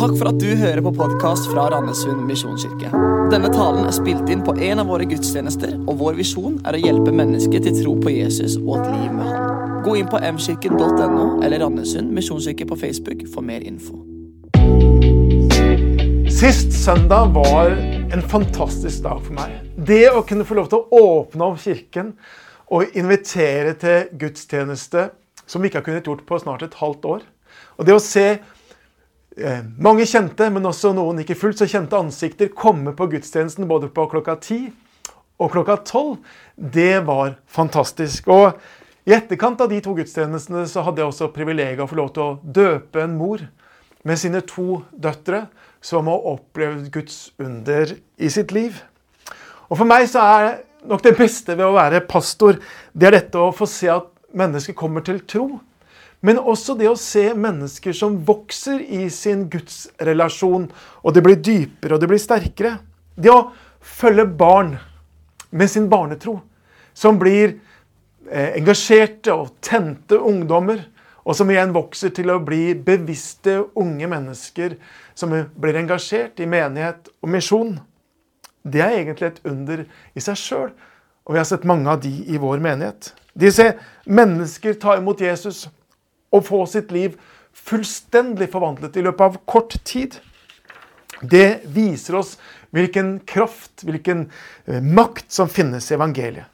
Takk for at du hører på podkast fra Randesund misjonskirke. Denne talen er spilt inn på en av våre gudstjenester, og vår visjon er å hjelpe mennesker til tro på Jesus og et liv med Han. Gå inn på mkirken.no eller Randesund misjonskirke på Facebook for mer info. Sist søndag var en fantastisk dag for meg. Det å kunne få lov til å åpne opp kirken og invitere til gudstjeneste som vi ikke har kunnet gjort på snart et halvt år. Og det å se mange kjente, men også noen ikke fullt så kjente ansikter komme på gudstjenesten både på klokka ti og klokka tolv, det var fantastisk. Og i etterkant av de to gudstjenestene så hadde jeg også privilegiet å få lov til å døpe en mor med sine to døtre som har opplevd Guds under i sitt liv. Og For meg så er nok det beste ved å være pastor, det er dette å få se at mennesker kommer til tro. Men også det å se mennesker som vokser i sin gudsrelasjon, og det blir dypere og det blir sterkere. Det å følge barn med sin barnetro, som blir eh, engasjerte og tente ungdommer, og som igjen vokser til å bli bevisste unge mennesker som blir engasjert i menighet og misjon. Det er egentlig et under i seg sjøl, og vi har sett mange av de i vår menighet. De ser mennesker ta imot Jesus og få sitt liv fullstendig forvandlet i løpet av kort tid. Det viser oss hvilken kraft, hvilken eh, makt som finnes i evangeliet.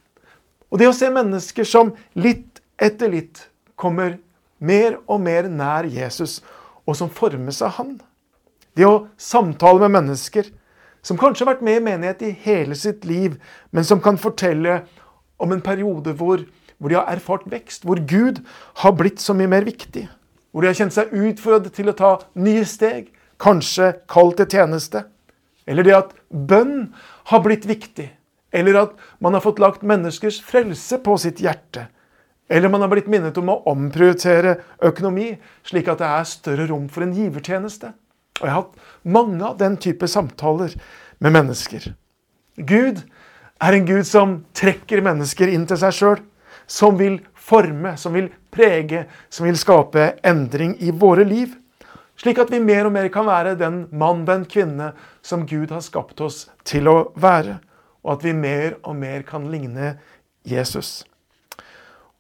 Og det å se mennesker som litt etter litt kommer mer og mer nær Jesus, og som formes av han. Det å samtale med mennesker som kanskje har vært med i menighet i hele sitt liv, men som kan fortelle om en periode hvor hvor de har erfart vekst, hvor Gud har blitt så mye mer viktig. Hvor de har kjent seg utfordret til å ta nye steg, kanskje kalt til tjeneste. Eller det at bønn har blitt viktig. Eller at man har fått lagt menneskers frelse på sitt hjerte. Eller man har blitt minnet om å omprioritere økonomi, slik at det er større rom for en givertjeneste. Og jeg har hatt mange av den type samtaler med mennesker. Gud er en Gud som trekker mennesker inn til seg sjøl som vil forme, som vil prege, som vil skape endring i våre liv. Slik at vi mer og mer kan være den mann, den kvinne som Gud har skapt oss til å være. Og at vi mer og mer kan ligne Jesus.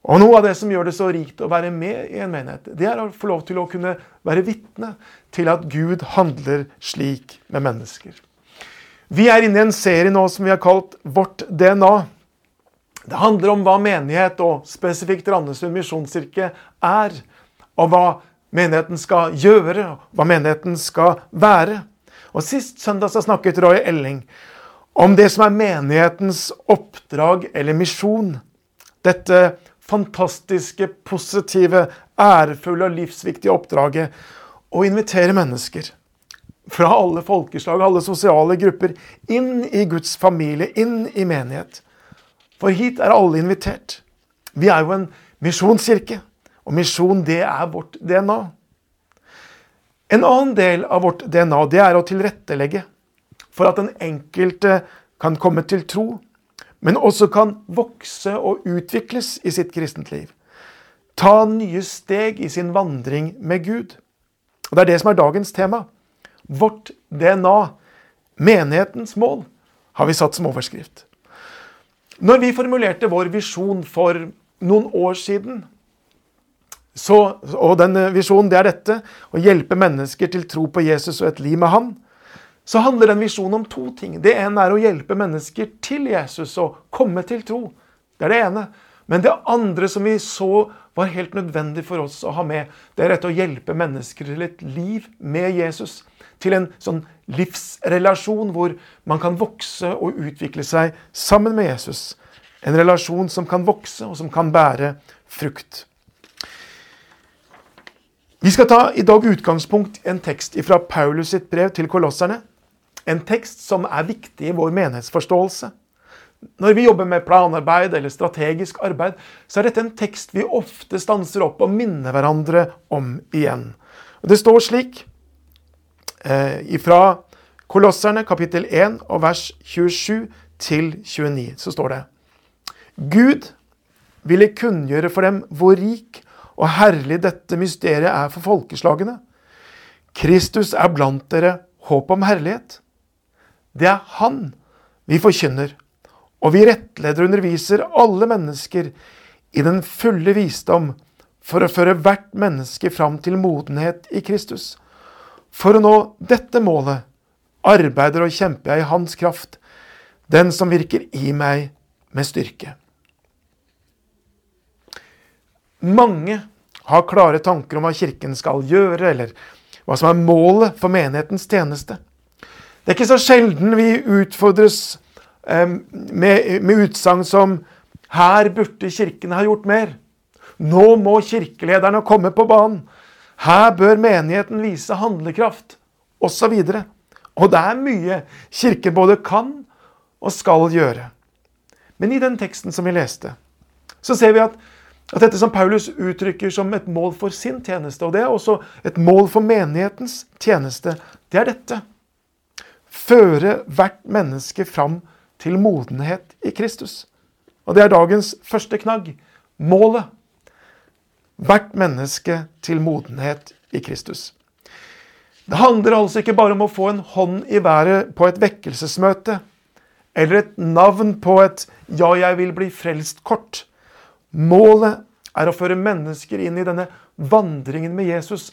Og Noe av det som gjør det så rikt å være med i en menighet, det er å få lov til å kunne være vitne til at Gud handler slik med mennesker. Vi er inne i en serie nå som vi har kalt Vårt DNA. Det handler om hva menighet, og spesifikt Randesund misjonskirke, er. Og hva menigheten skal gjøre, og hva menigheten skal være. Og Sist søndag så snakket Roy Elling om det som er menighetens oppdrag eller misjon. Dette fantastiske, positive, ærefulle og livsviktige oppdraget å invitere mennesker fra alle folkeslag, alle sosiale grupper, inn i Guds familie, inn i menighet. For hit er alle invitert. Vi er jo en misjonskirke, og misjon det er vårt DNA. En annen del av vårt DNA det er å tilrettelegge for at den enkelte kan komme til tro, men også kan vokse og utvikles i sitt kristent liv. Ta nye steg i sin vandring med Gud. Og Det er det som er dagens tema. Vårt DNA, menighetens mål, har vi satt som overskrift. Når vi formulerte vår visjon for noen år siden, så, og den visjonen det er dette, å hjelpe mennesker til tro på Jesus og et liv med Han, så handler den visjonen om to ting. Det ene er å hjelpe mennesker til Jesus og komme til tro. Det er det ene. Men det andre som vi så var helt nødvendig for oss å ha med, det er dette å hjelpe mennesker til et liv med Jesus. Til en sånn livsrelasjon hvor man kan vokse og utvikle seg sammen med Jesus. En relasjon som kan vokse, og som kan bære frukt. Vi skal ta i dag utgangspunkt i en tekst fra Paulus sitt brev til kolosserne. En tekst som er viktig i vår menighetsforståelse. Når vi jobber med planarbeid eller strategisk arbeid, så er dette en tekst vi ofte stanser opp og minner hverandre om igjen. Det står slik eh, fra Kolosserne kapittel 1 og vers 27 til 29. Så står det Gud ville kunngjøre for dem hvor rik og herlig dette mysteriet er for folkeslagene. Kristus er blant dere håp om herlighet. Det er Han vi forkynner, og vi rettleder og underviser alle mennesker i den fulle visdom for å føre hvert menneske fram til modenhet i Kristus. For å nå dette målet arbeider og kjemper jeg i Hans kraft, den som virker i meg med styrke. Mange har klare tanker om hva Kirken skal gjøre, eller hva som er målet for menighetens tjeneste. Det er ikke så sjelden vi utfordres eh, med, med utsagn som 'Her burde Kirken ha gjort mer'. 'Nå må kirkelederne komme på banen'. 'Her bør menigheten vise handlekraft', osv. Og, og det er mye Kirken både kan og skal gjøre. Men i den teksten som vi leste, så ser vi at at dette som Paulus uttrykker som et mål for sin tjeneste, og det er også et mål for menighetens tjeneste, det er dette. Føre hvert menneske fram til modenhet i Kristus. Og det er dagens første knagg. Målet. Hvert menneske til modenhet i Kristus. Det handler altså ikke bare om å få en hånd i været på et vekkelsesmøte, eller et navn på et 'ja, jeg vil bli frelst'-kort. Målet er å føre mennesker inn i denne vandringen med Jesus,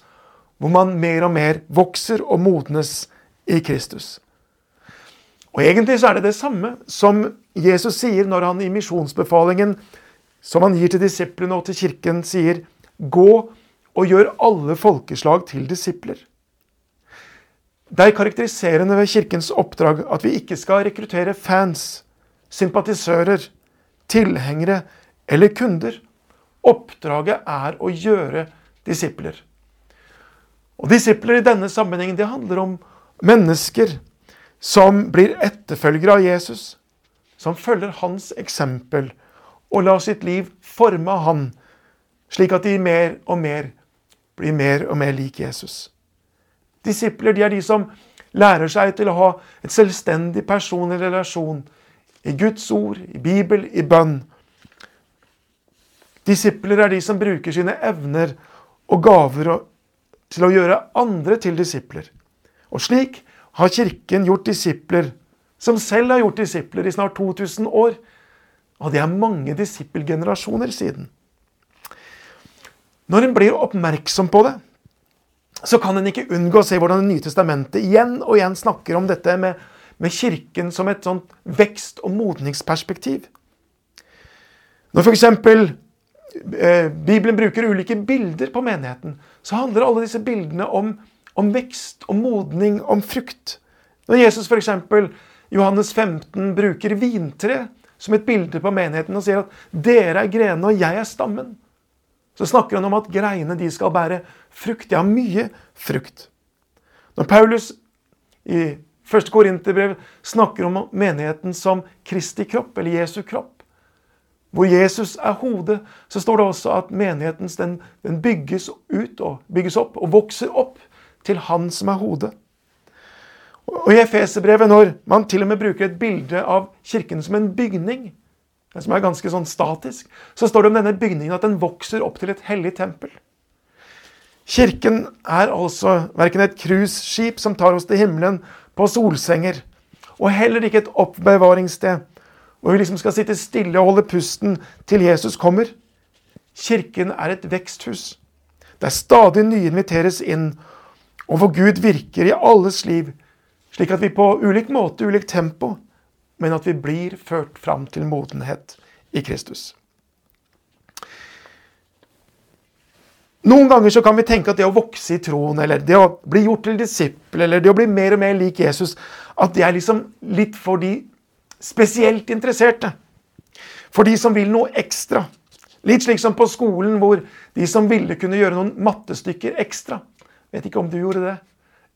hvor man mer og mer vokser og modnes i Kristus. Og Egentlig så er det det samme som Jesus sier når han i misjonsbefalingen som han gir til disiplene og til kirken, sier gå og gjør alle folkeslag til disipler. Det er karakteriserende ved kirkens oppdrag at vi ikke skal rekruttere fans, sympatisører, tilhengere eller kunder. Oppdraget er å gjøre disipler. Og Disipler i denne sammenhengen det handler om mennesker som blir etterfølgere av Jesus, som følger hans eksempel og lar sitt liv forme han, slik at de mer og mer blir mer og mer lik Jesus. Disipler de er de som lærer seg til å ha et selvstendig personlig relasjon i Guds ord, i Bibel, i bønn Disipler er de som bruker sine evner og gaver til å gjøre andre til disipler. Og slik har Kirken gjort disipler, som selv har gjort disipler i snart 2000 år. Og det er mange disippelgenerasjoner siden. Når en blir oppmerksom på det, så kan en ikke unngå å se hvordan Det nye testamentet igjen og igjen snakker om dette med, med Kirken som et sånt vekst- og modningsperspektiv. Når f.eks. Eh, Bibelen bruker ulike bilder på menigheten, så handler alle disse bildene om, om vekst, om modning, om frukt. Når Jesus f.eks. Johannes 15 bruker vintre som et bilde på menigheten og sier at 'dere er grenene, og jeg er stammen', så snakker han om at greiene de skal bære frukt. De har mye frukt. Når Paulus i 1. Korinterbrev snakker om menigheten som Kristi kropp, eller Jesu kropp, hvor Jesus er hodet, så står det også at menigheten den, den bygges ut og bygges opp og vokser opp til Han som er hodet. Og I Efeserbrevet, når man til og med bruker et bilde av kirken som en bygning, som er ganske sånn statisk, så står det om denne bygningen at den vokser opp til et hellig tempel. Kirken er altså verken et cruiseskip som tar oss til himmelen på solsenger, og heller ikke et oppbevaringssted hvor vi liksom skal sitte stille og holde pusten til Jesus kommer. Kirken er et veksthus der stadig nye inviteres inn, og hvor Gud virker i alles liv, slik at vi på ulik måte, ulikt tempo, men at vi blir ført fram til modenhet i Kristus. Noen ganger så kan vi tenke at det å vokse i troen, eller det å bli gjort til disippel, eller det å bli mer og mer lik Jesus, at det er liksom litt for de spesielt interesserte. For de som vil noe ekstra. Litt slik som på skolen, hvor de som ville, kunne gjøre noen mattestykker ekstra. Vet ikke om du gjorde det.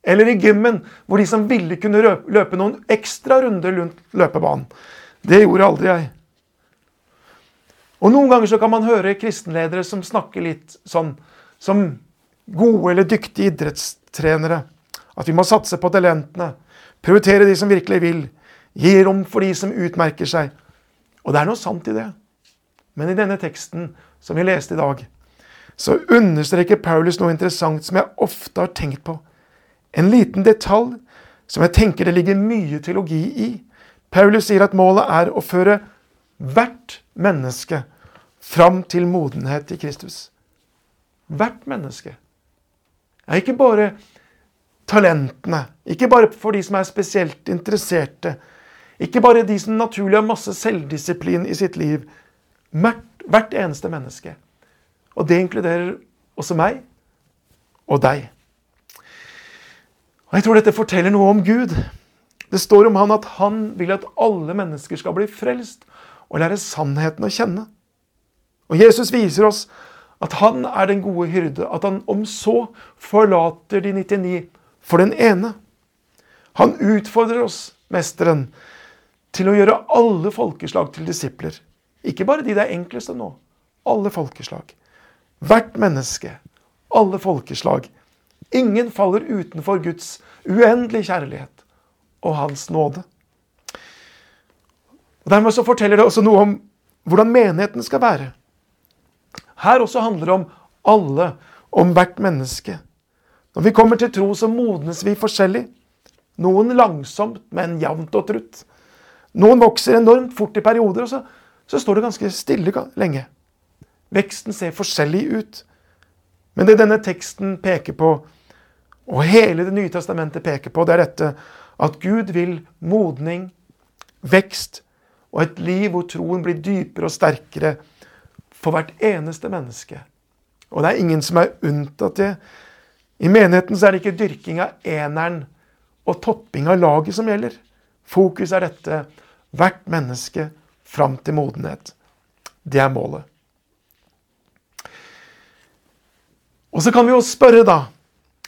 Eller i gymmen, hvor de som ville, kunne løpe noen ekstra runder rundt løpebanen. Det gjorde aldri jeg. Og Noen ganger så kan man høre kristenledere som snakker litt sånn som gode eller dyktige idrettstrenere. At vi må satse på talentene, prioritere de som virkelig vil, Gi rom for de som utmerker seg. Og det er noe sant i det. Men i denne teksten som vi leste i dag, så understreker Paulus noe interessant som jeg ofte har tenkt på. En liten detalj som jeg tenker det ligger mye teologi i. Paulus sier at målet er å føre hvert menneske fram til modenhet i Kristus. Hvert menneske. Ja, ikke bare talentene, ikke bare for de som er spesielt interesserte, ikke bare de som naturlig har masse selvdisiplin i sitt liv. Hvert, hvert eneste menneske. Og det inkluderer også meg og deg. Og Jeg tror dette forteller noe om Gud. Det står om han at han vil at alle mennesker skal bli frelst og lære sannheten å kjenne. Og Jesus viser oss at han er den gode hyrde, at han om så forlater de 99 for den ene. Han utfordrer oss, mesteren, til å gjøre alle folkeslag til disipler. Ikke bare de det er enklest nå. Alle folkeslag. Hvert menneske. Alle folkeslag. Ingen faller utenfor Guds uendelige kjærlighet og Hans nåde. Og Dermed så forteller det også noe om hvordan menigheten skal være. Her også handler det om alle, om hvert menneske. Når vi kommer til tro, så modnes vi forskjellig. Noen langsomt, men jevnt og trutt. Noen vokser enormt fort i perioder, og så, så står det ganske stille lenge. Veksten ser forskjellig ut. Men det denne teksten peker på, og hele Det nye testamentet peker på, det er dette at Gud vil modning, vekst og et liv hvor troen blir dypere og sterkere for hvert eneste menneske. Og det er ingen som er unntatt det. I menigheten så er det ikke dyrking av eneren og topping av laget som gjelder. Fokus er dette hvert menneske fram til modenhet. Det er målet. Og så kan vi jo spørre, da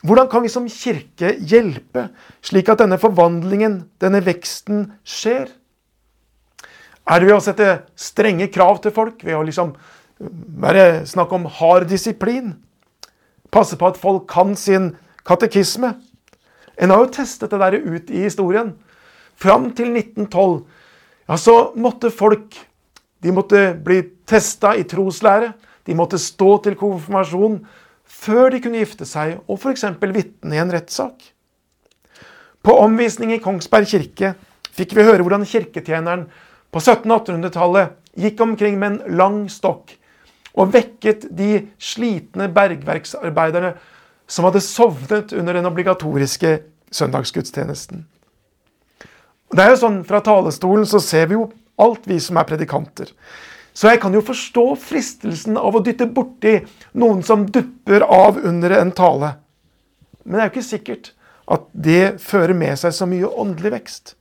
Hvordan kan vi som kirke hjelpe slik at denne forvandlingen, denne veksten, skjer? Er det ved å sette strenge krav til folk? Ved å liksom være snakk om hard disiplin? Passe på at folk kan sin katekisme? En har jo testet det der ut i historien. Fram til 1912 ja, så måtte folk de måtte bli testa i troslære. De måtte stå til konfirmasjon før de kunne gifte seg og f.eks. vitne i en rettssak. På omvisning i Kongsberg kirke fikk vi høre hvordan kirketjeneren på 1700-1800-tallet gikk omkring med en lang stokk og vekket de slitne bergverksarbeiderne som hadde sovnet under den obligatoriske søndagsgudstjenesten. Det er jo sånn, Fra talerstolen så ser vi jo alt, vi som er predikanter. Så jeg kan jo forstå fristelsen av å dytte borti noen som dupper av under en tale. Men det er jo ikke sikkert at det fører med seg så mye åndelig vekst.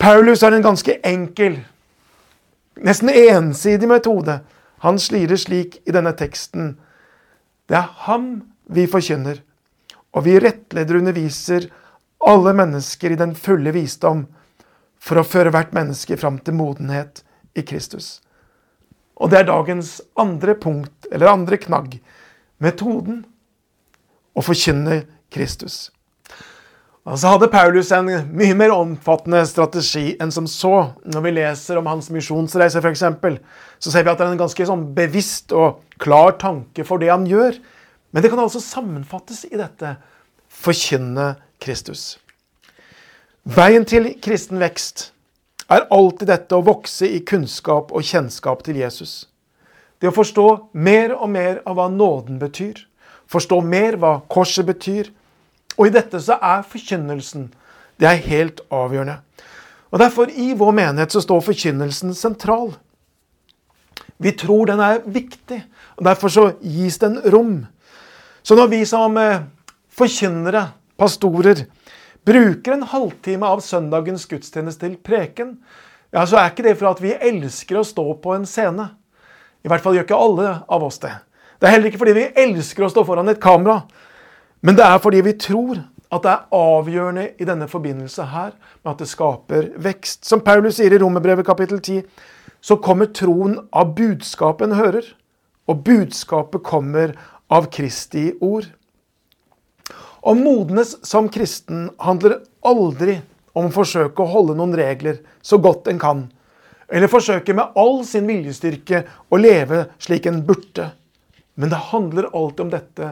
Paulus har en ganske enkel, nesten ensidig metode. Han slirer slik i denne teksten. Det er ham vi forkynner, og vi rettleder og underviser alle mennesker i den fulle visdom for å føre hvert menneske fram til modenhet i Kristus. Og det er dagens andre punkt, eller andre knagg, metoden å forkynne Kristus. Og så hadde Paulus en mye mer omfattende strategi enn som så. Når vi leser om hans misjonsreise, f.eks., så ser vi at det er en ganske sånn bevisst og klar tanke for det han gjør. Men det kan altså sammenfattes i dette forkynne Kristus. Veien til kristen vekst er alltid dette å vokse i kunnskap og kjennskap til Jesus. Det å forstå mer og mer av hva nåden betyr. Forstå mer hva korset betyr. Og i dette så er forkynnelsen det er helt avgjørende. Og Derfor i vår menighet så står forkynnelsen sentral. Vi tror den er viktig, og derfor så gis den rom. Så når vi som eh, forkynnere pastorer bruker en halvtime av søndagens gudstjeneste til preken, ja, så er ikke det for at vi elsker å stå på en scene. I hvert fall gjør ikke alle av oss det. Det er heller ikke fordi vi elsker å stå foran et kamera, men det er fordi vi tror at det er avgjørende i denne forbindelse her med at det skaper vekst. Som Paulus sier i Romerbrevet kapittel 10, så kommer troen av budskapet en hører. Og budskapet kommer av Kristi ord. Å modnes som kristen handler aldri om å forsøke å holde noen regler så godt en kan, eller forsøke med all sin viljestyrke å leve slik en burde. Men det handler alltid om dette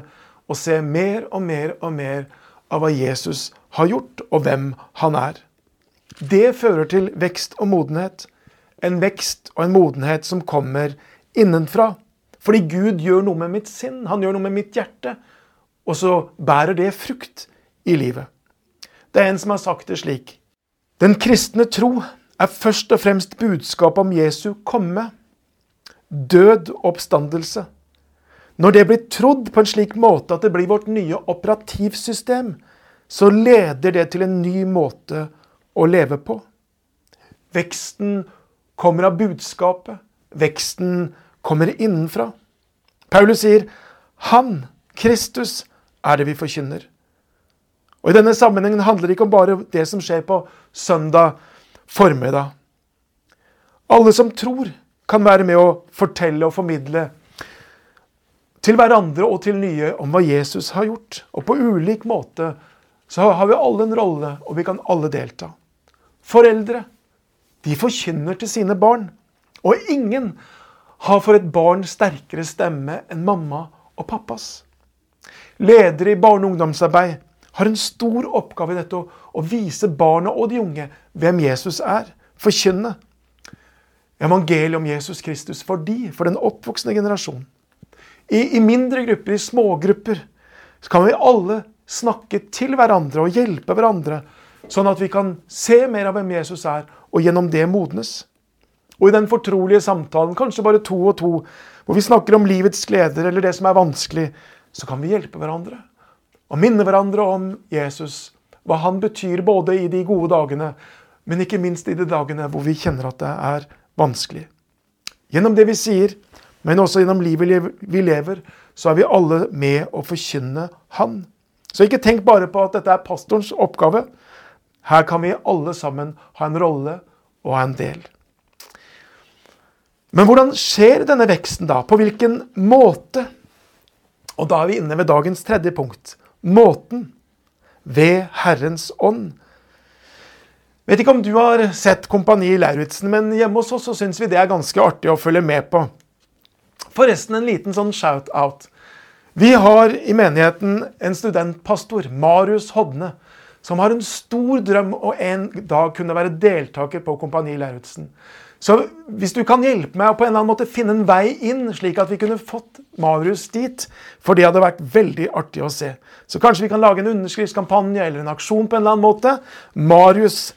å se mer og mer og mer av hva Jesus har gjort, og hvem han er. Det fører til vekst og modenhet. En vekst og en modenhet som kommer innenfra. Fordi Gud gjør noe med mitt sinn, han gjør noe med mitt hjerte. Og så bærer det frukt i livet. Det er en som har sagt det slik. Den kristne tro er først og fremst budskapet om Jesu komme, død oppstandelse. Når det blir trodd på en slik måte at det blir vårt nye operativsystem, så leder det til en ny måte å leve på. Veksten kommer av budskapet. Veksten kommer innenfra. Paulus sier, 'Han, Kristus, er det vi forkynner'. Og I denne sammenhengen handler det ikke om bare det som skjer på søndag formiddag. Alle som tror, kan være med å fortelle og formidle til hverandre og til nye om hva Jesus har gjort. Og på ulik måte så har vi alle en rolle, og vi kan alle delta. Foreldre de forkynner til sine barn. Og ingen har for et barn sterkere stemme enn mamma og pappas. Ledere i barne- og ungdomsarbeid har en stor oppgave i dette å, vise barna og de unge hvem Jesus er. Forkynne. Evangeliet om Jesus Kristus for de, for den oppvoksende generasjon. I, I, mindre grupper, i smågrupper, så kan vi alle snakke til hverandre og hjelpe hverandre, sånn at vi kan se mer av hvem Jesus er, og gjennom det modnes. Og i den fortrolige samtalen, kanskje bare to og to, hvor vi snakker om livets gleder eller det som er vanskelig, så kan vi hjelpe hverandre og minne hverandre om Jesus. Hva han betyr både i de gode dagene, men ikke minst i de dagene hvor vi kjenner at det er vanskelig. Gjennom det vi sier, men også gjennom livet vi lever, så er vi alle med å forkynne Han. Så ikke tenk bare på at dette er pastorens oppgave. Her kan vi alle sammen ha en rolle og ha en del. Men hvordan skjer denne veksten da? På hvilken måte? Og da er vi inne ved dagens tredje punkt måten. Ved Herrens ånd. Vet ikke om du har sett Kompani Lauritzen, men hjemme hos oss så syns vi det er ganske artig å følge med på. Forresten en liten sånn shout-out. Vi har i menigheten en studentpastor, Marius Hodne, som har en stor drøm å en dag kunne være deltaker på Kompani Lauritzen. Så hvis du kan hjelpe meg å på en eller annen måte finne en vei inn, slik at vi kunne fått Marius dit, for det hadde vært veldig artig å se. Så kanskje vi kan lage en underskriftskampanje eller en aksjon på en eller annen måte. Marius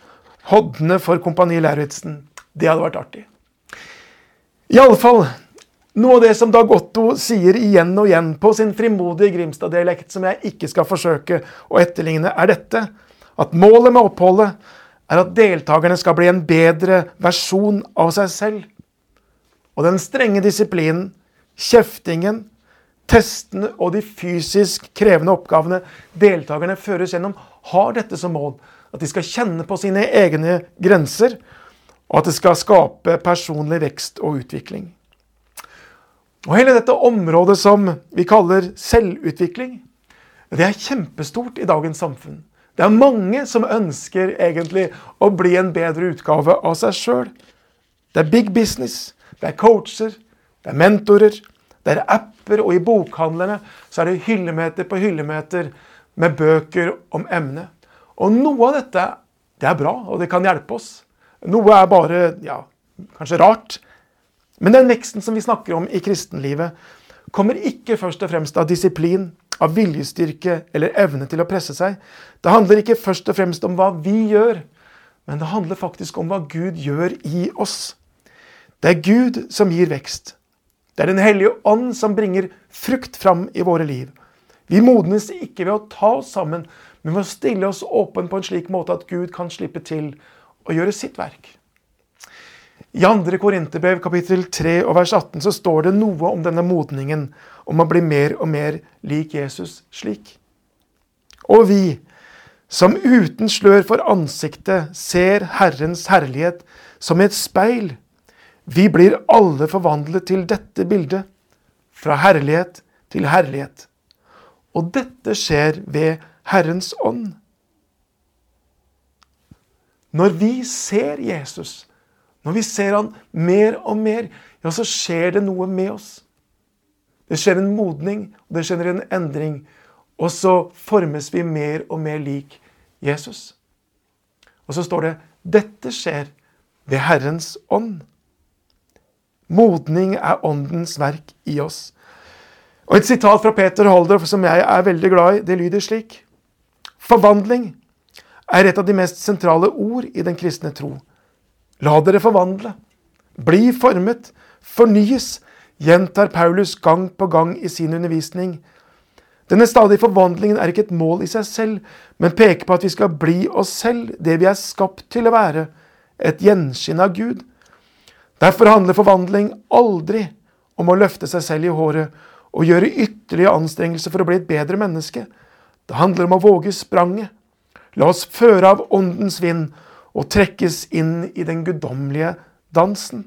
Hodne for Kompani Lauritzen. Det hadde vært artig. I alle fall, noe av det som Dag Otto sier igjen og igjen på sin frimodige Grimstad-dialekt, som jeg ikke skal forsøke å etterligne, er dette. At målet med oppholdet er at deltakerne skal bli en bedre versjon av seg selv. Og den strenge disiplinen, kjeftingen, testene og de fysisk krevende oppgavene deltakerne føres gjennom, har dette som mål. At de skal kjenne på sine egne grenser, og at det skal skape personlig vekst og utvikling. Og Hele dette området som vi kaller selvutvikling, det er kjempestort i dagens samfunn. Det er mange som ønsker egentlig å bli en bedre utgave av seg sjøl. Det er big business, det er coacher, det er mentorer, det er apper, og i bokhandlerne så er det hyllemeter på hyllemeter med bøker om emnet. Og noe av dette det er bra, og det kan hjelpe oss. Noe er bare ja, kanskje rart. Men den veksten som vi snakker om i kristenlivet, kommer ikke først og fremst av disiplin av viljestyrke eller evne til å presse seg. Det handler ikke først og fremst om hva vi gjør, men det handler faktisk om hva Gud gjør i oss. Det er Gud som gir vekst. Det er Den hellige ånd som bringer frukt fram i våre liv. Vi modnes ikke ved å ta oss sammen, men ved å stille oss åpen på en slik måte at Gud kan slippe til å gjøre sitt verk. I 2. Korinterbrev kapittel 3 og vers 18 så står det noe om denne modningen, om å bli mer og mer lik Jesus slik. Og vi, som uten slør for ansiktet ser Herrens herlighet som et speil, vi blir alle forvandlet til dette bildet, fra herlighet til herlighet. Og dette skjer ved Herrens ånd. Når vi ser Jesus, når vi ser han mer og mer, ja, så skjer det noe med oss. Det skjer en modning, og det skjer en endring. Og så formes vi mer og mer lik Jesus. Og så står det dette skjer ved Herrens ånd. Modning er åndens verk i oss. Og Et sitat fra Peter Holdorf som jeg er veldig glad i, det lyder slik. Forvandling er et av de mest sentrale ord i den kristne tro. La dere forvandle. Bli formet. Fornyes, gjentar Paulus gang på gang i sin undervisning. Denne stadige forvandlingen er ikke et mål i seg selv, men peker på at vi skal bli oss selv, det vi er skapt til å være, et gjenskinn av Gud. Derfor handler forvandling aldri om å løfte seg selv i håret og gjøre ytterligere anstrengelser for å bli et bedre menneske. Det handler om å våge spranget. La oss føre av åndens vind og trekkes inn i den guddommelige dansen.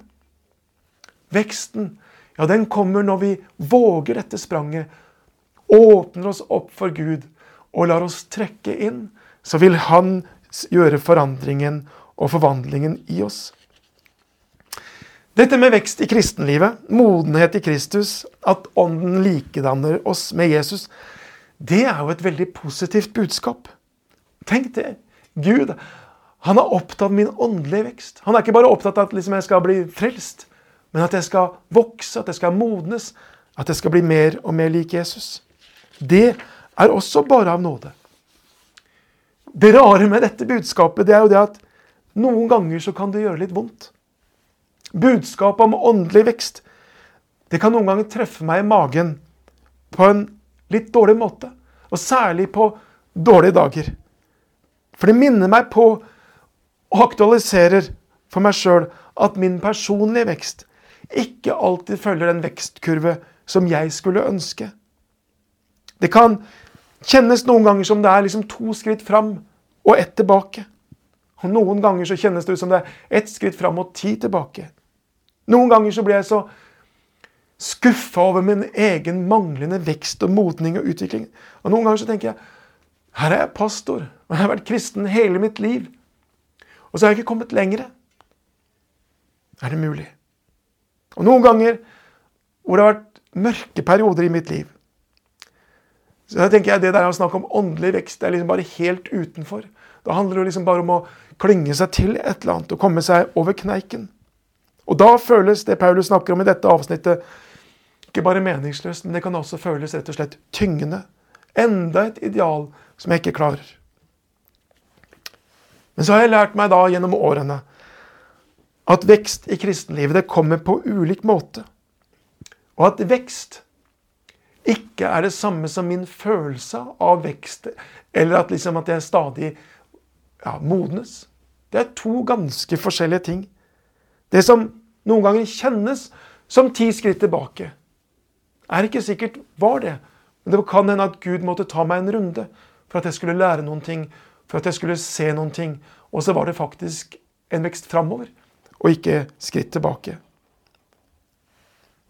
Veksten, ja, den kommer når vi våger dette spranget åpner oss opp for Gud og lar oss trekke inn, så vil Han gjøre forandringen og forvandlingen i oss. Dette med vekst i kristenlivet, modenhet i Kristus, at Ånden likedanner oss med Jesus, det er jo et veldig positivt budskap. Tenk det. Gud han er opptatt av min åndelige vekst. Han er ikke bare opptatt av at liksom jeg skal bli frelst, men at jeg skal vokse, at jeg skal modnes, at jeg skal bli mer og mer lik Jesus. Det er også bare av nåde. Det rare med dette budskapet det er jo det at noen ganger så kan det gjøre litt vondt. Budskapet om åndelig vekst det kan noen ganger treffe meg i magen på en litt dårlig måte. Og særlig på dårlige dager. For det minner meg på og aktualiserer for meg sjøl at min personlige vekst ikke alltid følger den vekstkurve som jeg skulle ønske. Det kan kjennes noen ganger som det er liksom to skritt fram og ett tilbake. Og Noen ganger så kjennes det ut som det er ett skritt fram og ti tilbake. Noen ganger så blir jeg så skuffa over min egen manglende vekst og modning og utvikling. Og Noen ganger så tenker jeg her er jeg pastor, og jeg har vært kristen hele mitt liv. Og så har jeg ikke kommet lenger. Er det mulig? Og Noen ganger hvor det har vært mørke perioder i mitt liv, så da tenker jeg Det der å snakke om åndelig vekst det er liksom bare helt utenfor. Da handler det liksom bare om å klynge seg til et eller annet og komme seg over kneiken. Og da føles det Paulus snakker om i dette avsnittet, ikke bare meningsløst, men det kan også føles rett og slett tyngende. Enda et ideal som jeg ikke klarer. Men så har jeg lært meg da gjennom årene at vekst i kristenlivet det kommer på ulik måte. Og at vekst ikke er det samme som min følelse av vekst, eller at, liksom at jeg stadig ja, modnes. Det er to ganske forskjellige ting. Det som noen ganger kjennes som ti skritt tilbake, er ikke sikkert var det. Men det kan hende at Gud måtte ta meg en runde for at jeg skulle lære noen ting, for at jeg skulle se noen ting. Og så var det faktisk en vekst framover, og ikke skritt tilbake.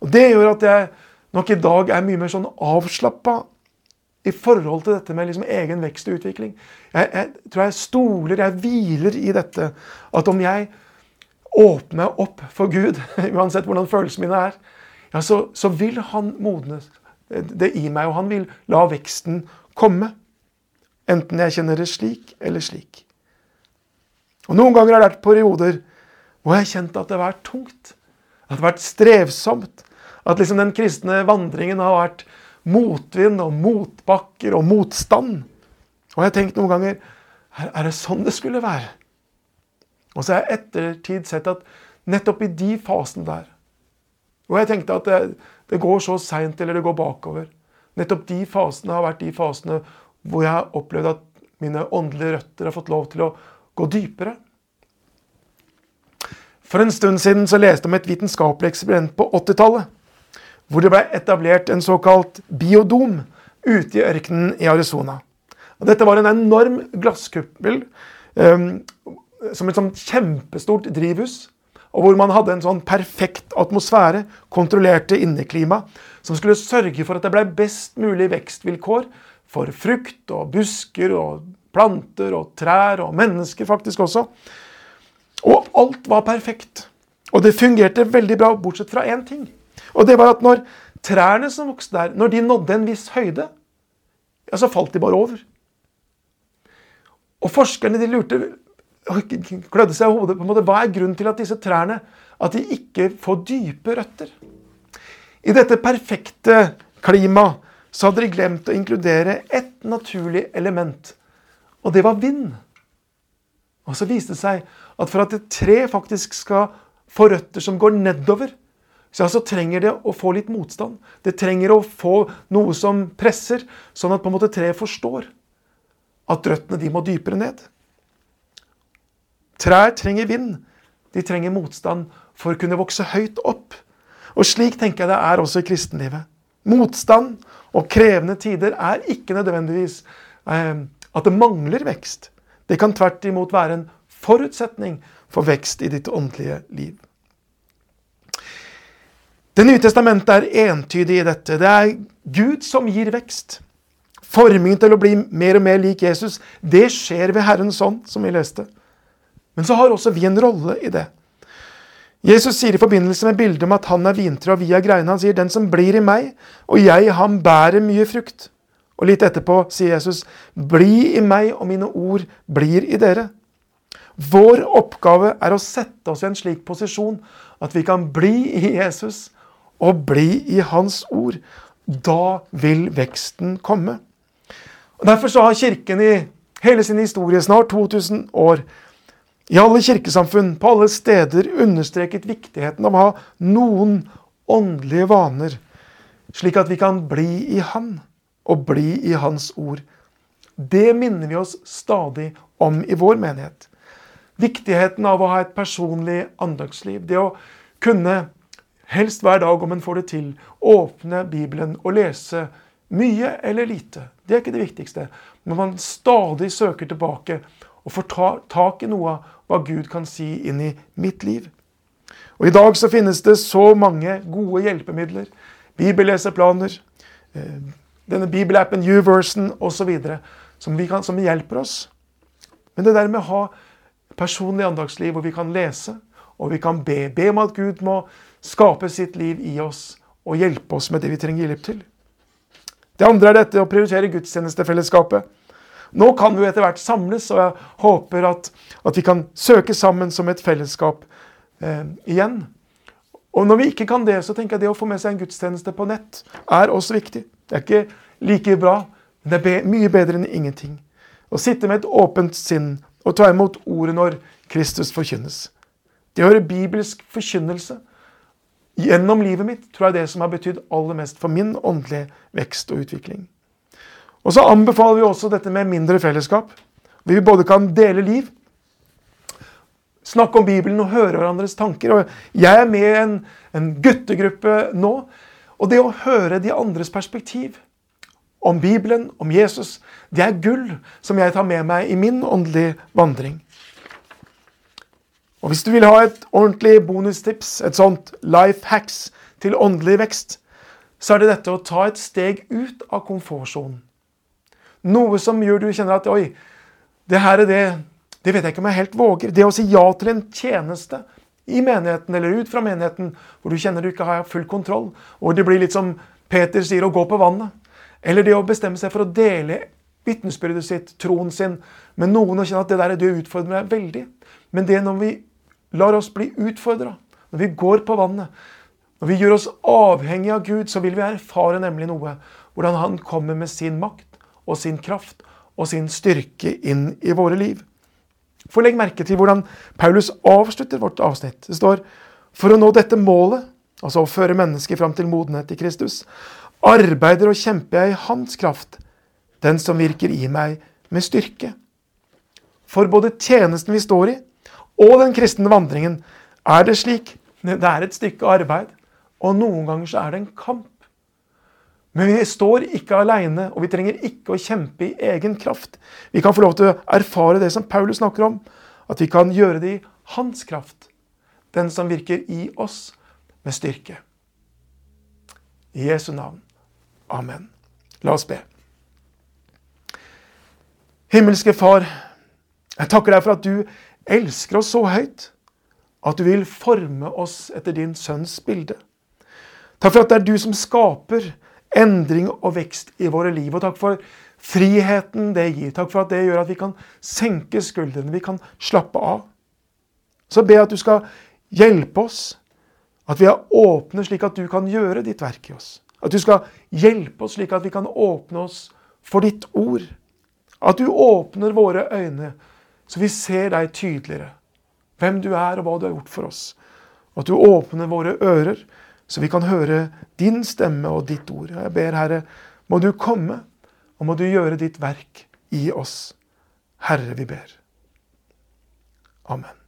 Og Det gjør at jeg nok i dag er mye mer sånn avslappa i forhold til dette med liksom egen vekst og utvikling. Jeg, jeg, tror jeg stoler, jeg hviler i dette. At om jeg åpner meg opp for Gud, uansett hvordan følelsene mine er, ja, så, så vil Han modne det i meg, og han vil la veksten komme. Enten jeg kjenner det slik eller slik. Og Noen ganger har det vært perioder hvor jeg har kjent at det har vært tungt. At det har vært strevsomt. At liksom den kristne vandringen har vært motvind og motbakker og motstand. Og jeg har tenkt noen ganger er det sånn det skulle være? Og så har jeg ettertid sett at nettopp i de fasene der Og jeg tenkte at det, det går så seint eller det går bakover. Nettopp de fasene har vært de fasene hvor jeg har opplevd at mine åndelige røtter har fått lov til å gå dypere. For en stund siden så leste jeg om et vitenskapelig eksperiment på 80-tallet hvor det ble etablert en såkalt biodom ute i ørkenen i Arizona. Og dette var en enorm glasskuppel um, som et sånt kjempestort drivhus. Og hvor man hadde en sånn perfekt atmosfære, kontrollerte inneklima, som skulle sørge for at det ble best mulig vekstvilkår for frukt og busker og planter og trær og mennesker faktisk også. Og alt var perfekt. Og det fungerte veldig bra, bortsett fra én ting. Og det var at når trærne som vokste der, når de nådde en viss høyde, ja, så falt de bare over. Og forskerne de lurte, klødde seg i hodet på en måte, hva er grunnen til at disse trærne at de ikke får dype røtter. I dette perfekte klimaet så hadde de glemt å inkludere ett naturlig element, og det var vind. Og så viste det seg at for at et tre faktisk skal få røtter som går nedover, så altså trenger det å få litt motstand. Det trenger å få noe som presser, sånn at på en måte treet forstår at røttene de må dypere ned. Trær trenger vind. De trenger motstand for å kunne vokse høyt opp. Og slik tenker jeg det er også i kristenlivet. Motstand og krevende tider er ikke nødvendigvis eh, at det mangler vekst. Det kan tvert imot være en forutsetning for vekst i ditt åndelige liv. Det nye testamentet er entydig i dette. Det er Gud som gir vekst. Formingen til å bli mer og mer lik Jesus, det skjer ved Herrens ånd, som vi leste. Men så har også vi en rolle i det. Jesus sier i forbindelse med bildet om at han er vintre og vi er greiene, han sier 'den som blir i meg, og jeg, han bærer mye frukt'. Og litt etterpå sier Jesus 'bli i meg, og mine ord blir i dere'. Vår oppgave er å sette oss i en slik posisjon at vi kan bli i Jesus og bli i Hans ord. Da vil veksten komme. Og Derfor så har Kirken i hele sin historie, snart 2000 år, i alle kirkesamfunn, på alle steder, understreket viktigheten av å ha noen åndelige vaner, slik at vi kan bli i Han og bli i Hans ord. Det minner vi oss stadig om i vår menighet. Viktigheten av å ha et personlig andagsliv. Det å kunne helst hver dag om en får det til, åpne Bibelen og lese mye eller lite. Det er ikke det viktigste. Men man stadig søker tilbake og får ta, tak i noe hva Gud kan si inn i mitt liv. Og I dag så finnes det så mange gode hjelpemidler. Bibelleseplaner, eh, denne bibelappen YouVersion osv. Som, som hjelper oss. Men det der med å ha personlig andagsliv hvor vi kan lese og vi kan be. Be om at Gud må skape sitt liv i oss og hjelpe oss med det vi trenger hjelp til. Det andre er dette å prioritere gudstjenestefellesskapet. Nå kan vi etter hvert samles, og jeg håper at, at vi kan søke sammen som et fellesskap eh, igjen. Og når vi ikke kan det, så tenker jeg det å få med seg en gudstjeneste på nett er også viktig. Det er ikke like bra, men det er be mye bedre enn ingenting. Å sitte med et åpent sinn og ta imot ordet når Kristus forkynnes. Det å høre bibelsk forkynnelse gjennom livet mitt tror jeg er det som har betydd aller mest for min åndelige vekst og utvikling. Og så anbefaler vi også dette med mindre fellesskap. Vi både kan dele liv, snakke om Bibelen og høre hverandres tanker. Og jeg er med i en, en guttegruppe nå. Og det å høre de andres perspektiv om Bibelen, om Jesus, det er gull som jeg tar med meg i min åndelige vandring. Og Hvis du vil ha et ordentlig bonustips, et sånt life hacks til åndelig vekst, så er det dette å ta et steg ut av komfortsonen. Noe som gjør du kjenner at Oi, det her er det Det vet jeg ikke om jeg helt våger. Det å si ja til en tjeneste i menigheten eller ut fra menigheten hvor du kjenner du ikke har full kontroll, og det blir litt som Peter sier, å gå på vannet. Eller det å bestemme seg for å dele vitnesbyrdet sitt, troen sin, med noen og kjenne at det der det utfordrer meg veldig. Men det når vi lar oss bli utfordra, når vi går på vannet, når vi gjør oss avhengig av Gud, så vil vi erfare nemlig noe. Hvordan Han kommer med sin makt og sin kraft og sin styrke inn i våre liv. For legg merke til hvordan Paulus avslutter vårt avsnitt. Det står for å nå dette målet, altså å føre mennesket fram til modenhet i Kristus, arbeider og kjemper jeg i Hans kraft, den som virker i meg med styrke. For både tjenesten vi står i, og den kristne vandringen er det slik. Det er et stykke arbeid, og noen ganger så er det en kamp. Men vi står ikke alene, og vi trenger ikke å kjempe i egen kraft. Vi kan få lov til å erfare det som Paulus snakker om, at vi kan gjøre det i hans kraft. Den som virker i oss med styrke. I Jesu navn. Amen. La oss be. Himmelske Far, jeg takker deg for at du elsker oss så høyt at du vil forme oss etter din sønns bilde. Takk for at det er du som skaper endring og vekst i våre liv. Og takk for friheten det gir. Takk for at det gjør at vi kan senke skuldrene, vi kan slappe av. Så be at du skal hjelpe oss, at vi er åpne slik at du kan gjøre ditt verk i oss. At du skal hjelpe oss slik at vi kan åpne oss for ditt ord. At du åpner våre øyne, så vi ser deg tydeligere. Hvem du er, og hva du har gjort for oss. At du åpner våre ører, så vi kan høre din stemme og ditt ord. Jeg ber, Herre, må du komme, og må du gjøre ditt verk i oss. Herre, vi ber. Amen.